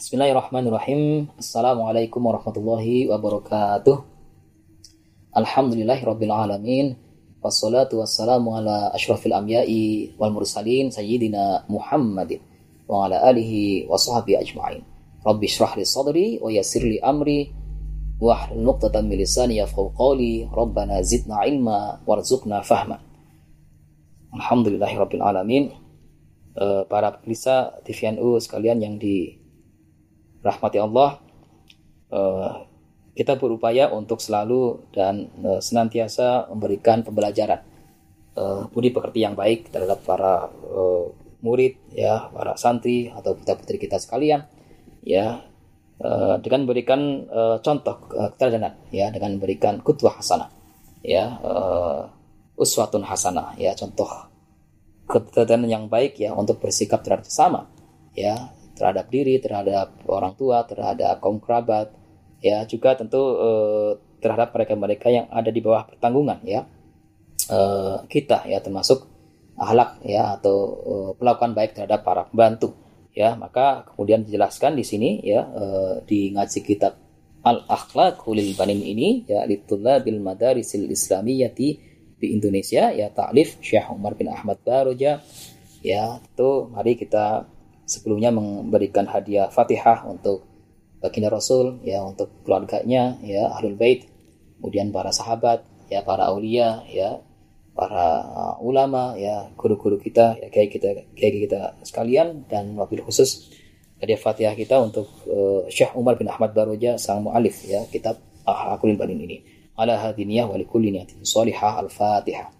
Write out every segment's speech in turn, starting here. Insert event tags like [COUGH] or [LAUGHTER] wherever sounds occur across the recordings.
Bismillahirrahmanirrahim. Assalamualaikum warahmatullahi wabarakatuh. Alhamdulillahi rabbil alamin. Wassalatu wassalamu ala ashrafil anbiya'i wal mursalin sayyidina Muhammadin wa ala alihi wa sahbihi ajma'in. Rabbi shrah li sadri wa yassir li amri wa hlul 'uqdatam min lisani yafqahu qawli. Rabbana zidna ilma warzuqna fahma. Alhamdulillahi rabbil alamin. Uh, para pemirsa TVNU sekalian yang di rahmati Allah uh, kita berupaya untuk selalu dan uh, senantiasa memberikan pembelajaran uh, budi pekerti yang baik terhadap para uh, murid ya para santri atau putra putri kita sekalian ya uh, dengan memberikan uh, contoh uh, keteladanan ya dengan memberikan kutwah hasanah ya uh, uswatun hasanah ya contoh keteladanan yang baik ya untuk bersikap terhadap sesama ya terhadap diri, terhadap orang tua, terhadap kaum kerabat, ya juga tentu eh, terhadap mereka-mereka yang ada di bawah pertanggungan ya. Eh, kita ya termasuk ahlak ya atau eh, pelakuan baik terhadap para pembantu ya. Maka kemudian dijelaskan di sini ya eh, di ngaji kitab al akhlaq lil banin ini ya bil madarisil islamiyati di Indonesia ya taklif Syekh Umar bin Ahmad Baroja ya itu mari kita sebelumnya memberikan hadiah Fatihah untuk baginda Rasul ya untuk keluarganya ya ahlul bait. Kemudian para sahabat ya para aulia ya para uh, ulama ya guru-guru kita ya kayak kita kayak kita sekalian dan wabil khusus. Hadiah Fatihah kita untuk uh, Syekh Umar bin Ahmad Baroja sang mualif ya kitab Akhlaqul Banin ini. Ala hadiniyah wa likulli niyatin salihah al-Fatihah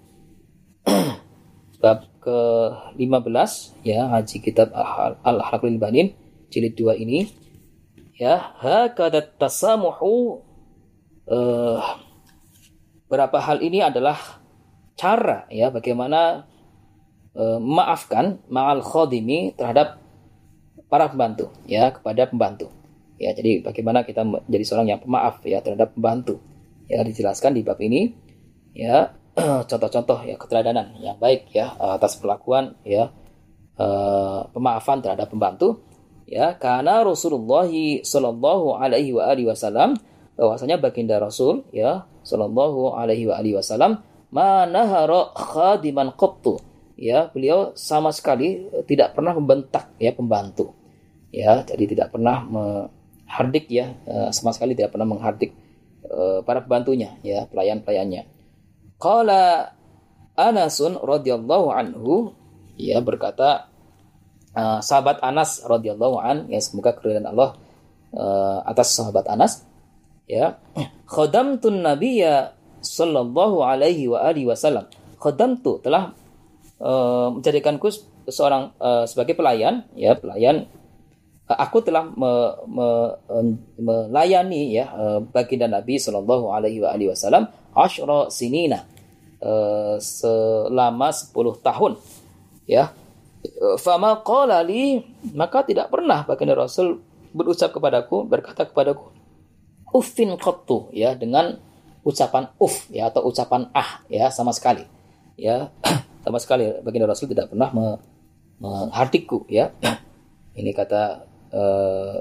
Bab ke-15 ya Haji Kitab Al-Ahlakul Banin jilid 2 ini ya hakadat tasamuhu uh, berapa hal ini adalah cara ya bagaimana uh, memaafkan ma'al khodimi terhadap para pembantu ya kepada pembantu. Ya jadi bagaimana kita menjadi seorang yang pemaaf ya terhadap pembantu. Ya dijelaskan di bab ini ya [CLEARS THROAT] contoh-contoh ya keteladanan yang baik ya atas perlakuan ya uh, pemaafan terhadap pembantu ya karena Rasulullah Shallallahu Alaihi wa alihi Wasallam bahwasanya baginda Rasul ya Shallallahu Alaihi wa alihi Wasallam manahara khadiman qattu ya beliau sama sekali tidak pernah membentak ya pembantu ya jadi tidak pernah menghardik ya eh, sama sekali tidak pernah menghardik uh, para pembantunya ya pelayan pelayannya qala Anasun radhiyallahu anhu. Ya berkata uh, sahabat Anas radhiyallahu an ya semoga keridhaan Allah uh, atas sahabat Anas. Ya. Khadamtun nabiyya sallallahu alaihi wa alihi wasallam. Khadamtu telah uh, menjadikanku seorang uh, sebagai pelayan ya pelayan aku telah me, me, melayani ya uh, baginda Nabi sallallahu alaihi wasallam asyra sinina uh, selama 10 tahun ya. Fama qala li maka tidak pernah baginda Rasul berucap kepadaku berkata kepadaku uffin qattu ya dengan ucapan uff ya atau ucapan ah ya sama sekali ya. [CLEARS THROAT] Sama sekali baginda Rasul tidak pernah me, menghartiku ya. Ini kata uh,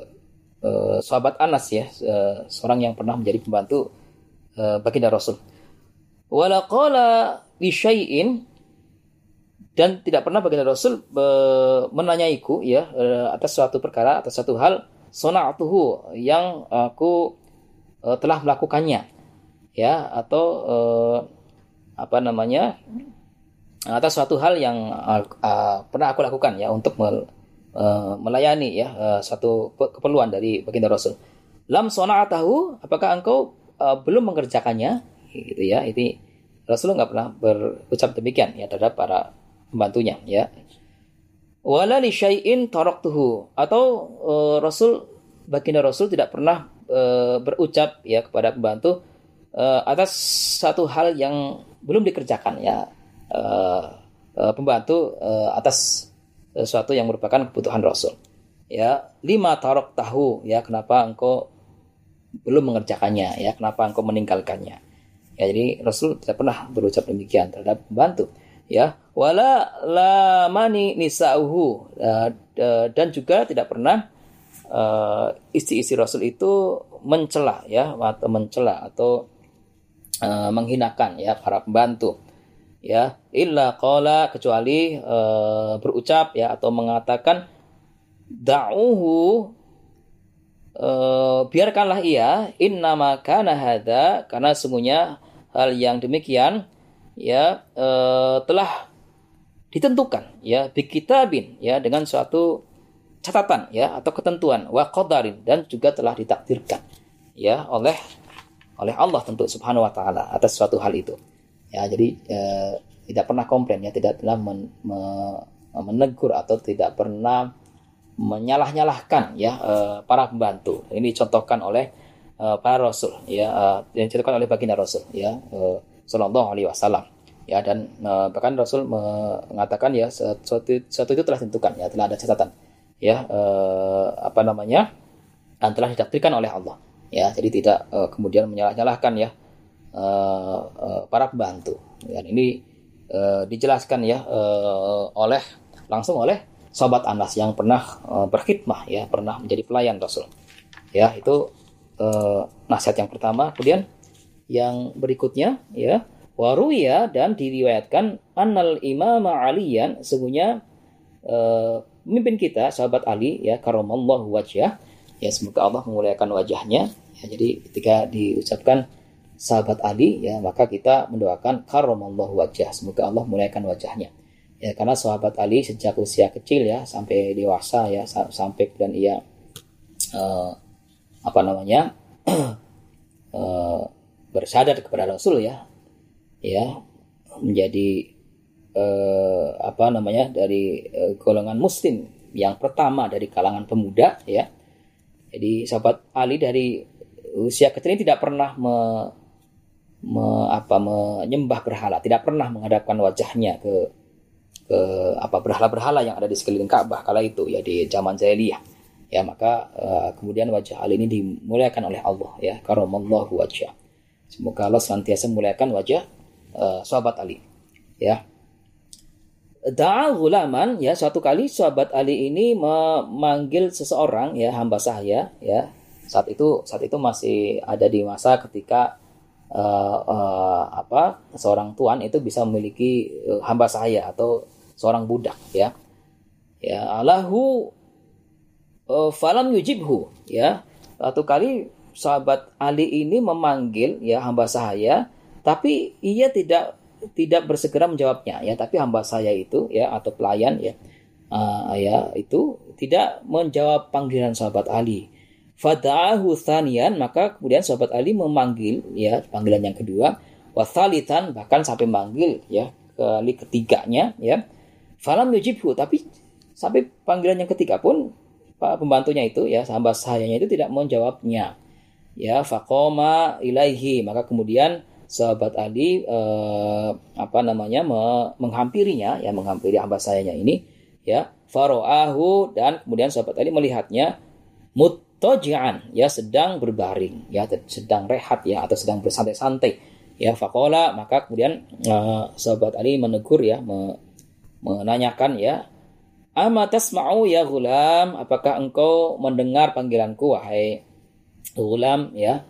uh, sahabat Anas ya uh, seorang yang pernah menjadi pembantu uh, baginda Rasul. Wala qala dan tidak pernah baginda Rasul e, menanyaiku ya e, atas suatu perkara atas suatu hal sona'atuhu yang aku e, telah melakukannya ya atau e, apa namanya atas suatu hal yang uh, uh, pernah aku lakukan ya untuk mel, uh, melayani ya uh, satu keperluan dari baginda Rasul. Lam sona'atahu apakah engkau uh, belum mengerjakannya gitu ya. Ini Rasulullah nggak pernah berucap demikian ya terhadap para pembantunya ya wala li syai'in taraktuhu atau uh, Rasul baginda Rasul tidak pernah uh, berucap ya kepada pembantu uh, atas satu hal yang belum dikerjakan ya uh, uh, pembantu uh, atas sesuatu yang merupakan kebutuhan Rasul. Ya lima tarok tahu ya kenapa engkau belum mengerjakannya ya kenapa engkau meninggalkannya. Ya jadi Rasul tidak pernah berucap demikian terhadap pembantu ya. Wala lamani nisauhu uh, dan juga tidak pernah uh, istri-istri Rasul itu mencela ya atau mencela atau menghinakan ya para pembantu ya illa qala kecuali uh, berucap ya atau mengatakan da'uhu uh, biarkanlah ia innama kana hadza karena sungguhnya hal yang demikian ya uh, telah ditentukan ya bikitabin ya dengan suatu catatan ya atau ketentuan wa qadarin dan juga telah ditakdirkan ya oleh oleh Allah tentu subhanahu wa taala atas suatu hal itu ya jadi eh, tidak pernah komplain ya tidak pernah men, me, menegur atau tidak pernah menyalah-nyalahkan ya uh, para pembantu. Ini contohkan oleh uh, para rasul ya uh, yang dicontohkan oleh baginda rasul ya uh, sallallahu alaihi wasallam. Ya dan uh, bahkan rasul mengatakan ya sesuatu, sesuatu itu telah ditentukan ya telah ada catatan ya uh, apa namanya dan telah ditakdirkan oleh Allah. Ya jadi tidak uh, kemudian menyalah-nyalahkan ya uh, uh, para pembantu. Dan ini uh, dijelaskan ya uh, oleh langsung oleh sahabat Anas yang pernah uh, berkhidmah ya, pernah menjadi pelayan Rasul. Ya, itu uh, nasihat yang pertama. Kemudian yang berikutnya ya, waruya dan diriwayatkan annal imam Aliyan sesungguhnya uh, pemimpin kita sahabat Ali ya karamallahu wajah ya semoga Allah memuliakan wajahnya ya jadi ketika diucapkan sahabat Ali ya maka kita mendoakan karamallahu wajah. Semoga Allah memuliakan wajahnya. Ya karena sahabat Ali sejak usia kecil ya sampai dewasa ya sampai dan ia uh, apa namanya uh, [CLEARS THROAT] bersadar kepada Rasul ya ya menjadi uh, apa namanya dari uh, golongan Muslim yang pertama dari kalangan pemuda ya. Jadi sahabat Ali dari usia kecil ini tidak pernah me, me, apa menyembah berhala. Tidak pernah menghadapkan wajahnya ke ke apa berhala-berhala yang ada di sekeliling Ka'bah kala itu ya di zaman jahiliyah. Ya maka uh, kemudian wajah Ali ini dimuliakan oleh Allah ya. Karamallahu wajah semoga Allah senantiasa memuliakan wajah uh, sahabat Ali ya. Da'a ya suatu kali sahabat Ali ini memanggil seseorang ya hamba saya ya. Saat itu saat itu masih ada di masa ketika uh, uh, apa seorang tuan itu bisa memiliki uh, hamba saya atau seorang budak ya. Ya alahu uh, falam yujibhu ya. Satu kali sahabat Ali ini memanggil ya hamba saya tapi ia tidak tidak bersegera menjawabnya ya. Tapi hamba saya itu ya atau pelayan ya uh, ya itu tidak menjawab panggilan sahabat Ali fada'ahu thanian maka kemudian sahabat Ali memanggil ya panggilan yang kedua. Wasalitan bahkan sampai manggil ya kali ketiganya ya. Falam yujibhu, tapi sampai panggilan yang ketiga pun pak pembantunya itu ya sahabat sayanya itu tidak menjawabnya. Ya, faqoma ilaihi, maka kemudian sahabat Ali eh, apa namanya menghampirinya ya menghampiri hamba sayanya ini ya. Faroahu dan kemudian sahabat Ali melihatnya mutojian ya sedang berbaring ya sedang rehat ya atau sedang bersantai-santai. Ya fakola maka kemudian eh, sahabat Ali menegur ya menanyakan ya Ama tasma'u ya gulam apakah engkau mendengar panggilanku wahai gulam ya?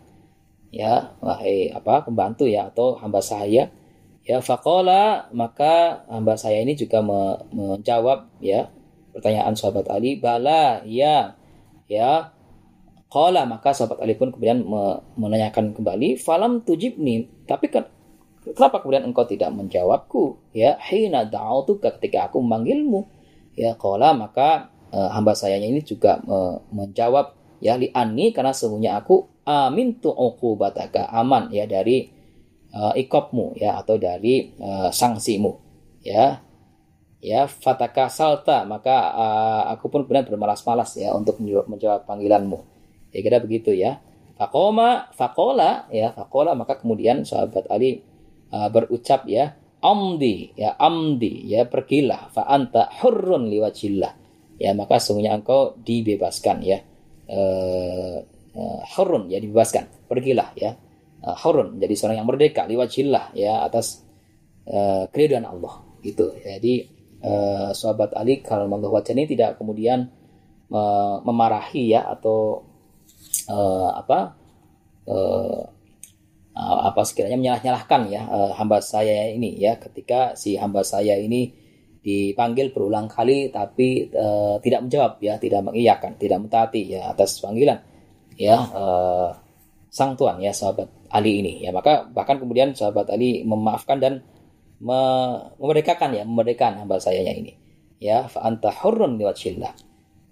Ya wahai apa pembantu ya atau hamba saya? Ya fakola maka hamba saya ini juga me menjawab ya pertanyaan sahabat Ali bala ya ya Qala maka sahabat Ali pun kemudian me menanyakan kembali falam tujibni tapi kan Kenapa kemudian engkau tidak menjawabku? Ya, hina da'autu ketika aku memanggilmu. Ya, qala maka uh, hamba sayanya ini juga uh, menjawab ya li anni karena sesungguhnya aku amin tu uqubataka aman ya dari uh, ikopmu ya atau dari uh, sanksimu ya ya fataka salta maka uh, aku pun benar bermalas-malas ya untuk menjawab, menjawab panggilanmu ya kira begitu ya Fakoma, fakola, ya fakola maka kemudian sahabat Ali uh, berucap ya, amdi, ya amdi, ya pergilah, fa anta hurrun liwajillah. Ya maka sungguhnya engkau dibebaskan ya. Uh, uh, hurrun ya dibebaskan, pergilah ya. Uh, hurrun jadi seorang yang merdeka liwajillah ya atas uh, keridhaan Allah gitu. Jadi uh, sahabat Ali kalau wajah ini tidak kemudian uh, memarahi ya atau uh, apa uh, apa sekiranya menyalah-nyalahkan ya uh, hamba saya ini ya. Ketika si hamba saya ini dipanggil berulang kali tapi uh, tidak menjawab ya tidak mengiyakan tidak mentaati ya atas panggilan ya uh, sang tuan ya sahabat Ali ini ya. Maka bahkan kemudian sahabat Ali memaafkan dan memerdekakan ya memerdekakan hamba saya ini ya. Fa anta hurrun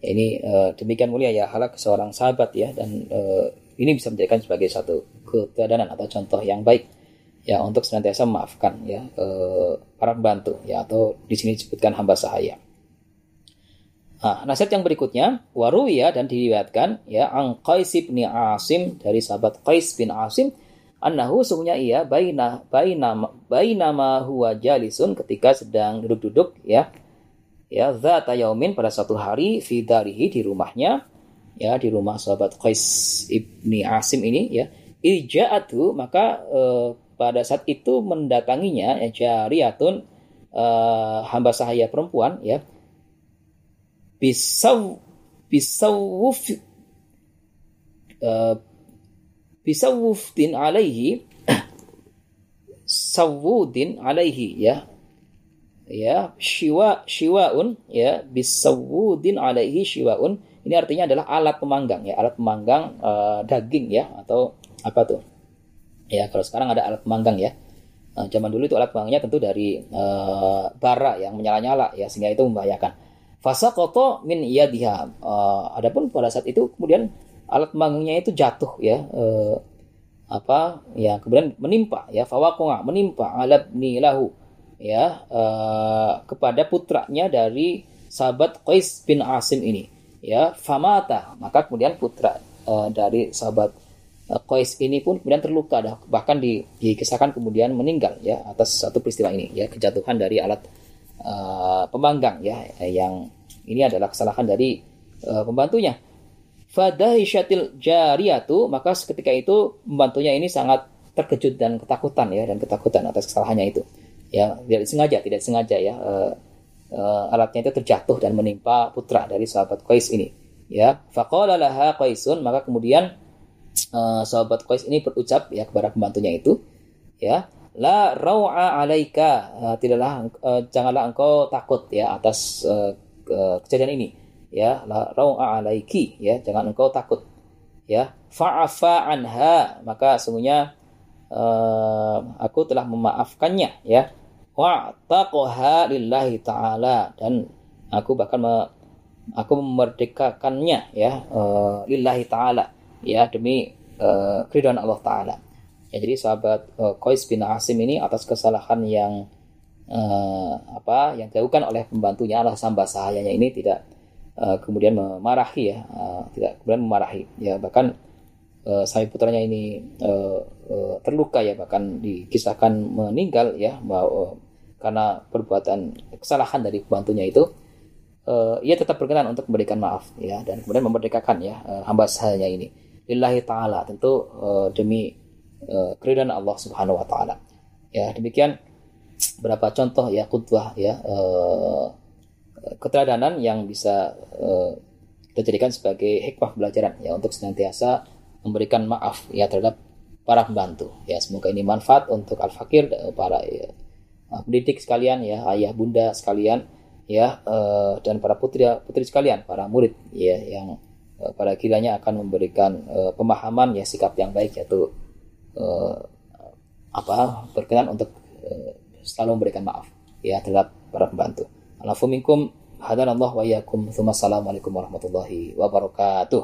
ini uh, demikian mulia ya halak seorang sahabat ya dan uh, ini bisa menjadikan sebagai satu keteladanan atau contoh yang baik ya untuk senantiasa memaafkan ya uh, para pembantu ya atau di sini disebutkan hamba sahaya. Nah, nasihat yang berikutnya waruya dan diriwayatkan ya ang Qais bin Asim dari sahabat Qais bin Asim annahu sungguhnya ia baina baina baina ma huwa jalisun ketika sedang duduk-duduk ya ya zata yaumin pada suatu hari fi darihi di rumahnya. Ya di rumah sahabat Qais ibni Asim ini ya. Ija'atu maka eh, pada saat itu mendatanginya ya jariyatun eh, hamba sahaya perempuan ya. Bisaw bisawuf eh, bisawufdin alaihi [COUGHS] sawudin alaihi ya ya shiwa shiwaun ya bisawudin alaihi shiwaun. Ini artinya adalah alat pemanggang ya alat pemanggang uh, daging ya atau apa tuh? Ya kalau sekarang ada alat pemanggang ya. Uh, zaman dulu itu alat pemanggangnya tentu dari uh, bara yang menyala-nyala ya sehingga itu membahayakan. Fasa koto min dia uh, adapun pada saat itu kemudian alat pemanggangnya itu jatuh ya uh, apa ya kemudian menimpa ya fawakonga menimpa alat nilahu ya uh, kepada putranya dari sahabat Qais bin Asim ini ya famata. Maka kemudian putra uh, dari sahabat uh, Qais ini pun kemudian terluka bahkan di, dikisahkan kemudian meninggal ya atas satu peristiwa ini ya kejatuhan dari alat uh, pembanggang ya yang ini adalah kesalahan dari uh, pembantunya. Fadahisyatil jariyatu maka ketika itu pembantunya ini sangat terkejut dan ketakutan ya dan ketakutan atas kesalahannya itu ya tidak sengaja tidak sengaja ya. Uh, uh, alatnya itu terjatuh dan menimpa putra dari sahabat Qais ini. Ya faqala laha Qaisun maka kemudian uh, sahabat Qais ini berucap ya kepada pembantunya itu ya la rau'a alaika. Uh, tidaklah uh, janganlah engkau takut ya atas uh, kejadian ini. Ya la rau'a alaiki. Ya jangan engkau takut. Ya fa'afa anha. Maka sungguhnya uh, aku telah memaafkannya ya wa taqaha lillahi taala. Dan aku bahkan me, aku memerdekakannya ya uh, lillahi taala. Ya demi uh, keridhaan Allah taala. Ya jadi sahabat uh, Qais bin Asim ini atas kesalahan yang uh, apa yang dilakukan oleh pembantunya Allah samba sahayanya ini tidak uh, kemudian memarahi ya uh, tidak kemudian memarahi. Ya bahkan uh, putranya ini uh, uh, terluka ya bahkan dikisahkan meninggal ya bahwa karena perbuatan kesalahan dari pembantunya itu uh, ia tetap berkenan untuk memberikan maaf ya dan kemudian memerdekakan ya uh, hamba sahanya ini. Lillahi taala tentu uh, demi uh, keridhaan Allah Subhanahu wa taala. Ya demikian beberapa contoh ya kutbah ya uh, keteladanan yang bisa uh, kita jadikan sebagai hikmah pembelajaran ya untuk senantiasa memberikan maaf ya terhadap para pembantu. Ya semoga ini manfaat untuk al fakir para ya, pendidik sekalian ya ayah bunda sekalian ya uh, dan para putri putri sekalian para murid ya yang uh, pada kiranya akan memberikan uh, pemahaman ya sikap yang baik yaitu uh, apa berkenan untuk uh, selalu memberikan maaf ya terhadap para pembantu. Alafu minkum hadanallahu wa iyyakum. Assalamualaikum warahmatullahi wabarakatuh.